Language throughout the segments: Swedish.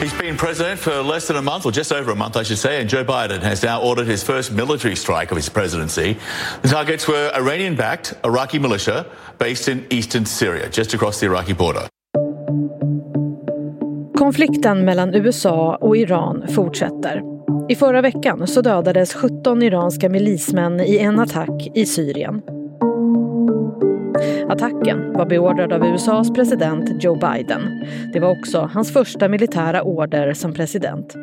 He's been president for less than a month, or just over a month, I should say, and Joe Biden has now ordered his first military strike of his presidency. The targets were Iranian backed Iraqi militia based in eastern Syria, just across the Iraqi border. Konflikten mellan USA och Iran fortsätter. I förra veckan så dödades 17 iranska milismän i en attack i Syrien. Attacken var beordrad av USAs president Joe Biden. Det var också hans första militära order som president.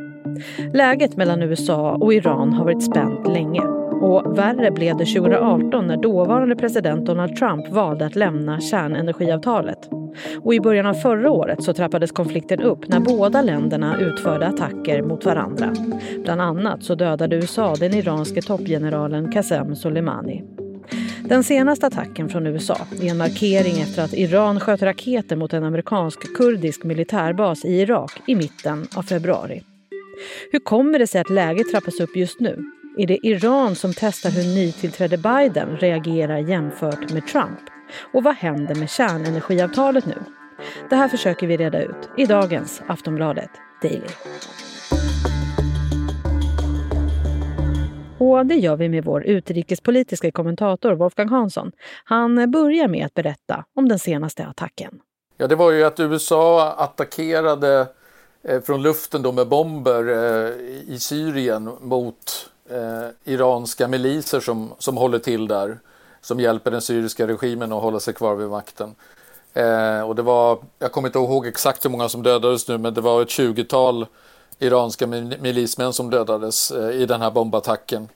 Läget mellan USA och Iran har varit spänt länge. Och värre blev det 2018 när dåvarande president Donald Trump valde att lämna kärnenergiavtalet. Och i början av förra året så trappades konflikten upp när båda länderna utförde attacker mot varandra. Bland annat så dödade USA den iranske toppgeneralen Qasem Soleimani. Den senaste attacken från USA är en markering efter att Iran sköt raketer mot en amerikansk-kurdisk militärbas i Irak i mitten av februari. Hur kommer det sig att läget trappas upp just nu? Är det Iran som testar hur nytillträdde Biden reagerar jämfört med Trump? Och vad händer med kärnenergiavtalet nu? Det här försöker vi reda ut i dagens Aftonbladet Daily. Och det gör vi med vår utrikespolitiska kommentator Wolfgang Hansson. Han börjar med att berätta om den senaste attacken. Ja, det var ju att USA attackerade eh, från luften då med bomber eh, i Syrien mot eh, iranska miliser som, som håller till där. Som hjälper den syriska regimen att hålla sig kvar vid makten. Eh, och det var, jag kommer inte ihåg exakt hur många som dödades nu, men det var ett 20-tal iranska milismän som dödades eh, i den här bombattacken.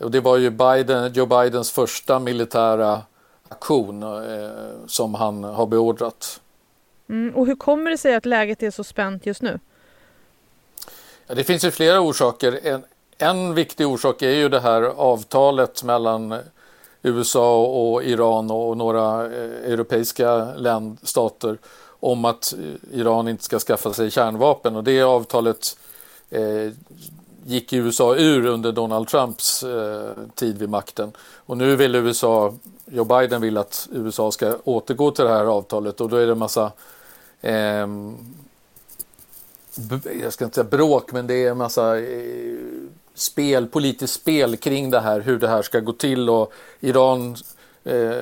Och det var ju Biden, Joe Bidens första militära aktion eh, som han har beordrat. Mm, och hur kommer det sig att läget är så spänt just nu? Ja, det finns ju flera orsaker. En, en viktig orsak är ju det här avtalet mellan USA och Iran och några eh, europeiska länd, stater om att Iran inte ska skaffa sig kärnvapen och det avtalet eh, gick USA ur under Donald Trumps eh, tid vid makten. Och nu vill USA, Joe Biden vill att USA ska återgå till det här avtalet och då är det en massa eh, jag ska inte säga bråk, men det är en massa eh, spel, politiskt spel kring det här, hur det här ska gå till och Iran eh,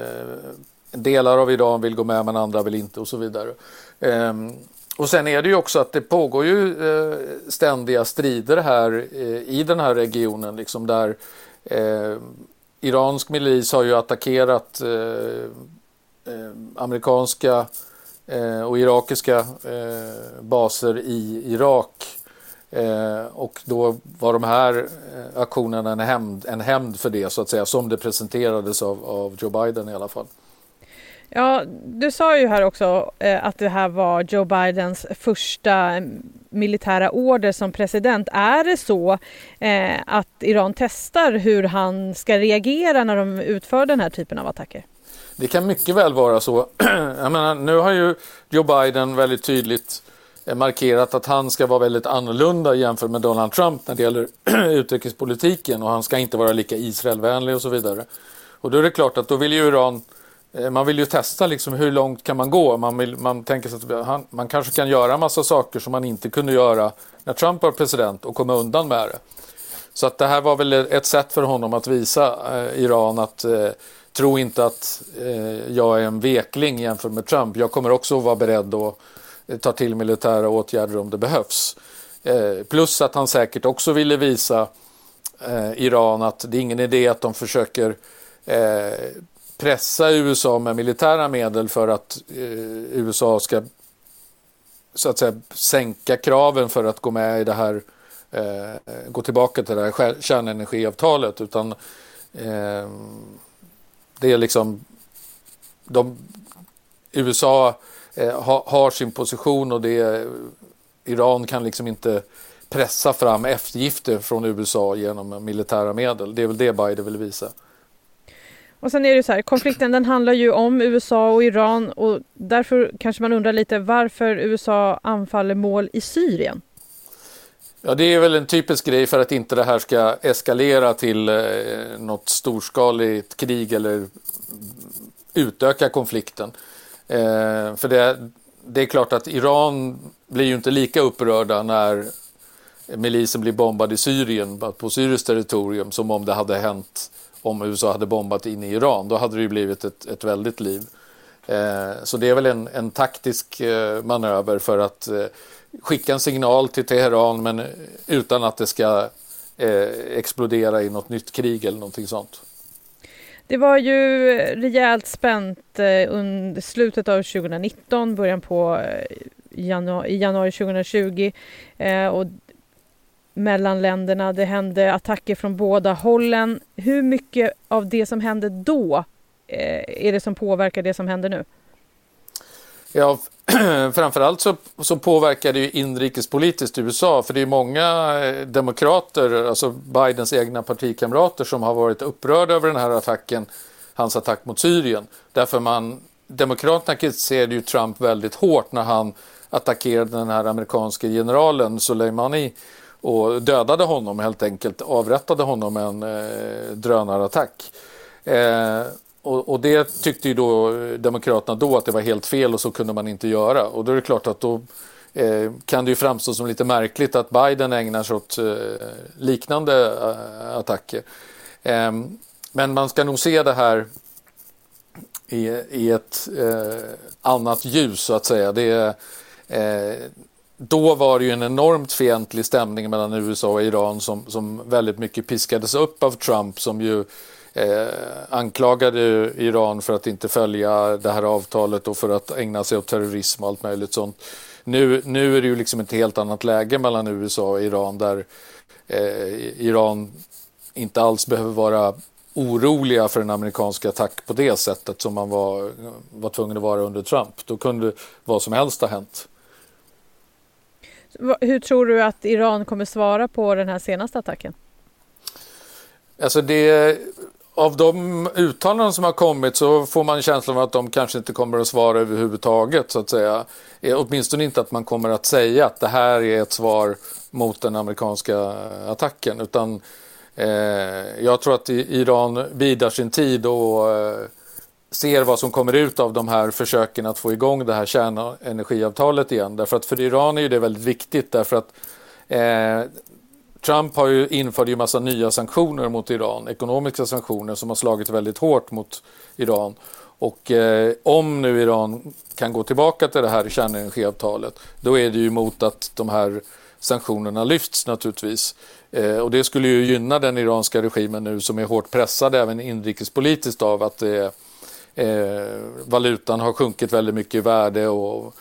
delar av Iran vill gå med men andra vill inte och så vidare. Ehm, och sen är det ju också att det pågår ju eh, ständiga strider här eh, i den här regionen liksom där eh, iransk milis har ju attackerat eh, eh, amerikanska eh, och irakiska eh, baser i Irak och då var de här aktionerna en hämnd, en hämnd för det så att säga som det presenterades av, av Joe Biden i alla fall. Ja, du sa ju här också eh, att det här var Joe Bidens första eh, militära order som president. Är det så eh, att Iran testar hur han ska reagera när de utför den här typen av attacker? Det kan mycket väl vara så. Jag menar, nu har ju Joe Biden väldigt tydligt eh, markerat att han ska vara väldigt annorlunda jämfört med Donald Trump när det gäller utrikespolitiken och han ska inte vara lika Israelvänlig och så vidare. Och då är det klart att då vill ju Iran Eh, man vill ju testa liksom hur långt kan man gå. Man, vill, man tänker sig att han, man kanske kan göra en massa saker som man inte kunde göra när Trump var president och komma undan med det. Så att det här var väl ett sätt för honom att visa eh, Iran att eh, tro inte att eh, jag är en vekling jämfört med Trump. Jag kommer också vara beredd att eh, ta till militära åtgärder om det behövs. Eh, plus att han säkert också ville visa eh, Iran att det är ingen idé att de försöker eh, pressa USA med militära medel för att eh, USA ska så att säga sänka kraven för att gå med i det här eh, gå tillbaka till det här kärnenergiavtalet utan eh, det är liksom de, USA eh, ha, har sin position och det Iran kan liksom inte pressa fram eftergifter från USA genom militära medel. Det är väl det Biden vill visa. Och sen är det så här, konflikten den handlar ju om USA och Iran och därför kanske man undrar lite varför USA anfaller mål i Syrien. Ja, det är väl en typisk grej för att inte det här ska eskalera till eh, något storskaligt krig eller utöka konflikten. Eh, för det, det är klart att Iran blir ju inte lika upprörda när milisen blir bombad i Syrien, på syriskt territorium, som om det hade hänt om USA hade bombat in i Iran. Då hade det ju blivit ett, ett väldigt liv. Eh, så det är väl en, en taktisk eh, manöver för att eh, skicka en signal till Teheran men utan att det ska eh, explodera i något nytt krig eller någonting sånt. Det var ju rejält spänt eh, under slutet av 2019, början på eh, januari, januari 2020 eh, och mellan länderna. Det hände attacker från båda hållen. Hur mycket av det som hände då eh, är det som påverkar det som händer nu? Ja, framförallt så, så påverkar det ju inrikespolitiskt USA för det är många eh, demokrater, alltså Bidens egna partikamrater som har varit upprörda över den här attacken, hans attack mot Syrien. Därför man, demokraterna kritiserade ju Trump väldigt hårt när han attackerade den här amerikanske generalen Soleimani och dödade honom helt enkelt, avrättade honom med en eh, drönarattack. Eh, och, och, det tyckte ju då Demokraterna då att det var helt fel och så kunde man inte göra. Och då är det klart att då eh, kan det ju framstå som lite märkligt att Biden ägnar sig åt eh, liknande eh, attacker. Ehm, men man ska nog se det här i, i ett eh, annat ljus så att säga. Det, eh, då var det ju en enormt fientlig stämning mellan USA och Iran som, som väldigt mycket piskades upp av Trump som ju eh, anklagade Iran för att inte följa det här avtalet och för att ägna sig åt terrorism och allt möjligt sånt. Nu, nu är det ju liksom ett helt annat läge mellan USA och Iran där eh, Iran inte alls behöver vara oroliga för en amerikansk attack på det sättet som man var, var tvungen att vara under Trump. Då kunde vad som helst ha hänt. Hur tror du att Iran kommer svara på den här senaste attacken? Alltså det, av de uttalanden som har kommit så får man känslan av att de kanske inte kommer att svara överhuvudtaget så att säga. Eh, åtminstone inte att man kommer att säga att det här är ett svar mot den amerikanska eh, attacken utan eh, jag tror att Iran bidar sin tid och eh, ser vad som kommer ut av de här försöken att få igång det här kärnenergiavtalet igen. Därför att för Iran är det väldigt viktigt därför att eh, Trump har ju infört en massa nya sanktioner mot Iran, ekonomiska sanktioner som har slagit väldigt hårt mot Iran. Och eh, om nu Iran kan gå tillbaka till det här kärnenergiavtalet, då är det ju mot att de här sanktionerna lyfts naturligtvis. Eh, och det skulle ju gynna den iranska regimen nu som är hårt pressad även inrikespolitiskt av att eh, Eh, valutan har sjunkit väldigt mycket i värde och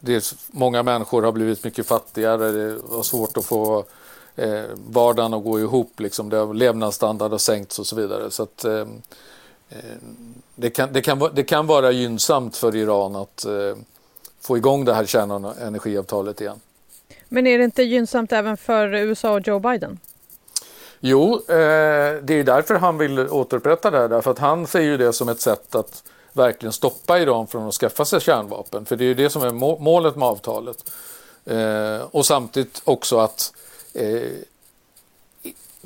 det, många människor har blivit mycket fattigare. Det var svårt att få eh, vardagen att gå ihop. Liksom. Det, levnadsstandard har sänkts och så vidare. Så att, eh, eh det, kan, det, kan, det kan vara gynnsamt för Iran att eh, få igång det här kärnenergiavtalet igen. Men är det inte gynnsamt även för USA och Joe Biden? Jo, eh, det är därför han vill återupprätta det här. Därför att han ser ju det som ett sätt att verkligen stoppa Iran från att skaffa sig kärnvapen. För det är ju det som är målet med avtalet. Eh, och samtidigt också att eh,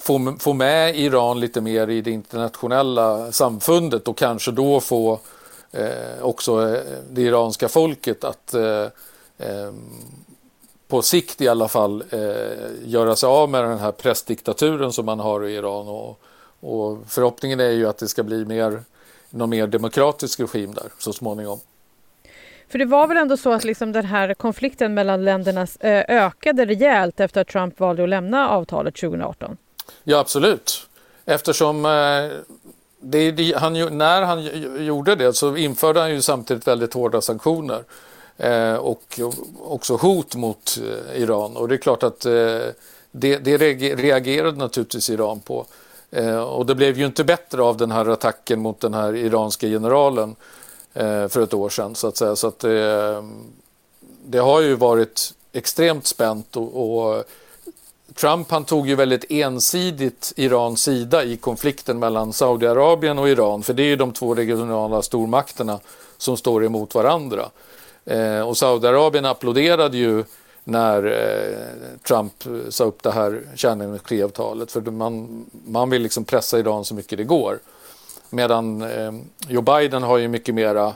få, få med Iran lite mer i det internationella samfundet och kanske då få eh, också eh, det iranska folket att eh, eh, på sikt i alla fall eh, göra sig av med den här pressdiktaturen som man har i Iran. Och, och förhoppningen är ju att det ska bli mer, någon mer demokratisk regim där så småningom. För det var väl ändå så att liksom den här konflikten mellan länderna eh, ökade rejält efter att Trump valde att lämna avtalet 2018? Ja, absolut. Eftersom eh, det, han, när han gjorde det så införde han ju samtidigt väldigt hårda sanktioner Eh, och också hot mot eh, Iran. Och det är klart att eh, det, det reagerade naturligtvis Iran på. Och det blev ju inte bättre av den här attacken mot den här iranska generalen för ett år sedan. Så att säga. Så att det, det har ju varit extremt spänt och, och, Trump han tog ju väldigt ensidigt Irans sida i konflikten mellan Saudiarabien och Iran för det är ju de två regionala stormakterna som står emot varandra. Eh, och Saudiarabien applåderade ju när eh, Trump sa upp det här kärnenergiavtalet för man, man vill liksom pressa Iran så mycket det går. Medan eh, Joe Biden har ju mycket mera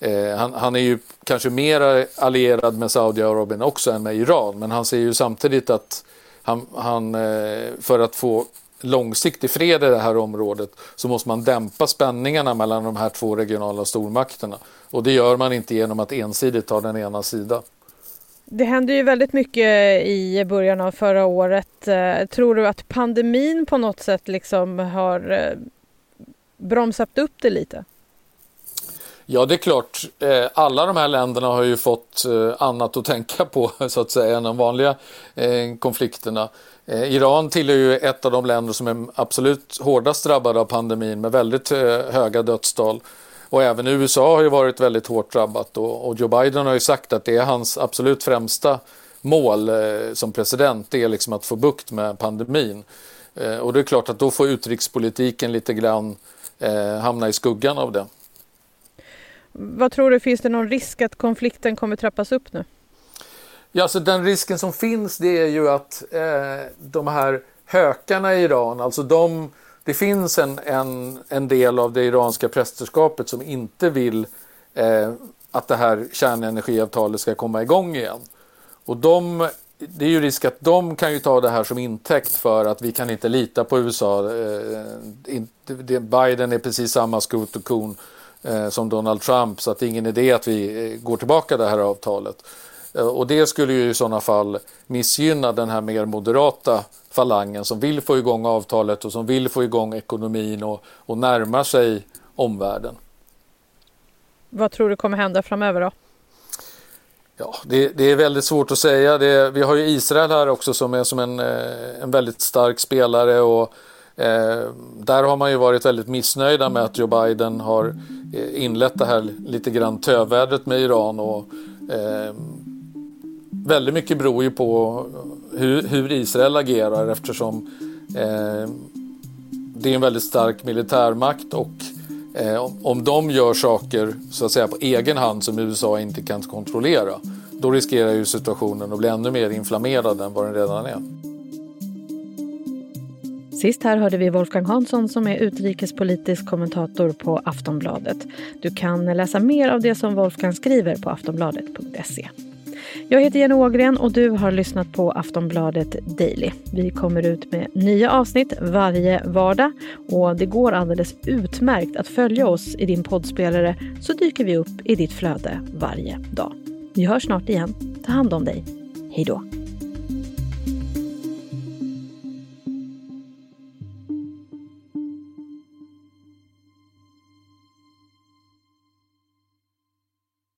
Eh, han, han, är ju kanske mer allierad med Saudiarabien också än med Iran men han ser ju samtidigt att han, han eh, för att få långsiktig fred i det här området så måste man dämpa spänningarna mellan de här två regionala stormakterna. Och det gör man inte genom att ensidigt ta den ena sidan. Det hände ju väldigt mycket i början av förra året. Eh, tror du att pandemin på något sätt liksom har eh, bromsat upp det lite? Ja, det är klart. Eh, alla de här länderna har ju fått eh, annat att tänka på så att säga än de vanliga eh, konflikterna. Iran tillhör ju ett av de länder som är absolut hårdast drabbade av pandemin med väldigt höga dödstal. Och även USA har ju varit väldigt hårt drabbat och, Joe Biden har ju sagt att det är hans absolut främsta mål som president, det är liksom att få bukt med pandemin. Och det är klart att då får utrikespolitiken lite grann hamna i skuggan av det. Vad tror du, finns det någon risk att konflikten kommer trappas upp nu? Ja, så alltså den risken som finns det är ju att eh, de här hökarna i Iran, alltså de det finns en, en, en del av det iranska prästerskapet som inte vill eh, att det här kärnenergiavtalet ska komma igång igen. Och de, det är ju risk att de kan ju ta det här som intäkt för att vi kan inte lita på USA. Eh, Biden är precis samma skot och kon eh, som Donald Trump så att det är ingen idé att vi eh, går tillbaka det här avtalet. Eh, och det skulle ju i sådana fall missgynna den här mer moderata falangen som vill få igång avtalet och som vill få igång ekonomin och, och närma sig omvärlden. Vad tror du kommer hända framöver då? Ja, det, det är väldigt svårt att säga. Det, vi har ju Israel här också som är som en, eh, en väldigt stark spelare och eh, där har man ju varit väldigt missnöjda med att Joe Biden har eh, inlett det här lite grann tövädret med Iran och eh, väldigt mycket beror ju på hur, hur Israel agerar eftersom eh, det är en väldigt stark militärmakt och eh, om de gör saker så att säga på egen hand som USA inte kan kontrollera då riskerar ju situationen att bli ännu mer inflammerad än vad den redan är. Sist här hörde vi Wolfgang Hansson som är utrikespolitisk kommentator på Aftonbladet. Du kan läsa mer av det som Wolfgang skriver på aftonbladet.se. Jag heter Jenny Ågren och du har lyssnat på Aftonbladet Daily. Vi kommer ut med nya avsnitt varje vardag och det går alldeles utmärkt att följa oss i din poddspelare så dyker vi upp i ditt flöde varje dag. Vi hörs snart igen. Ta hand om dig. Hej då!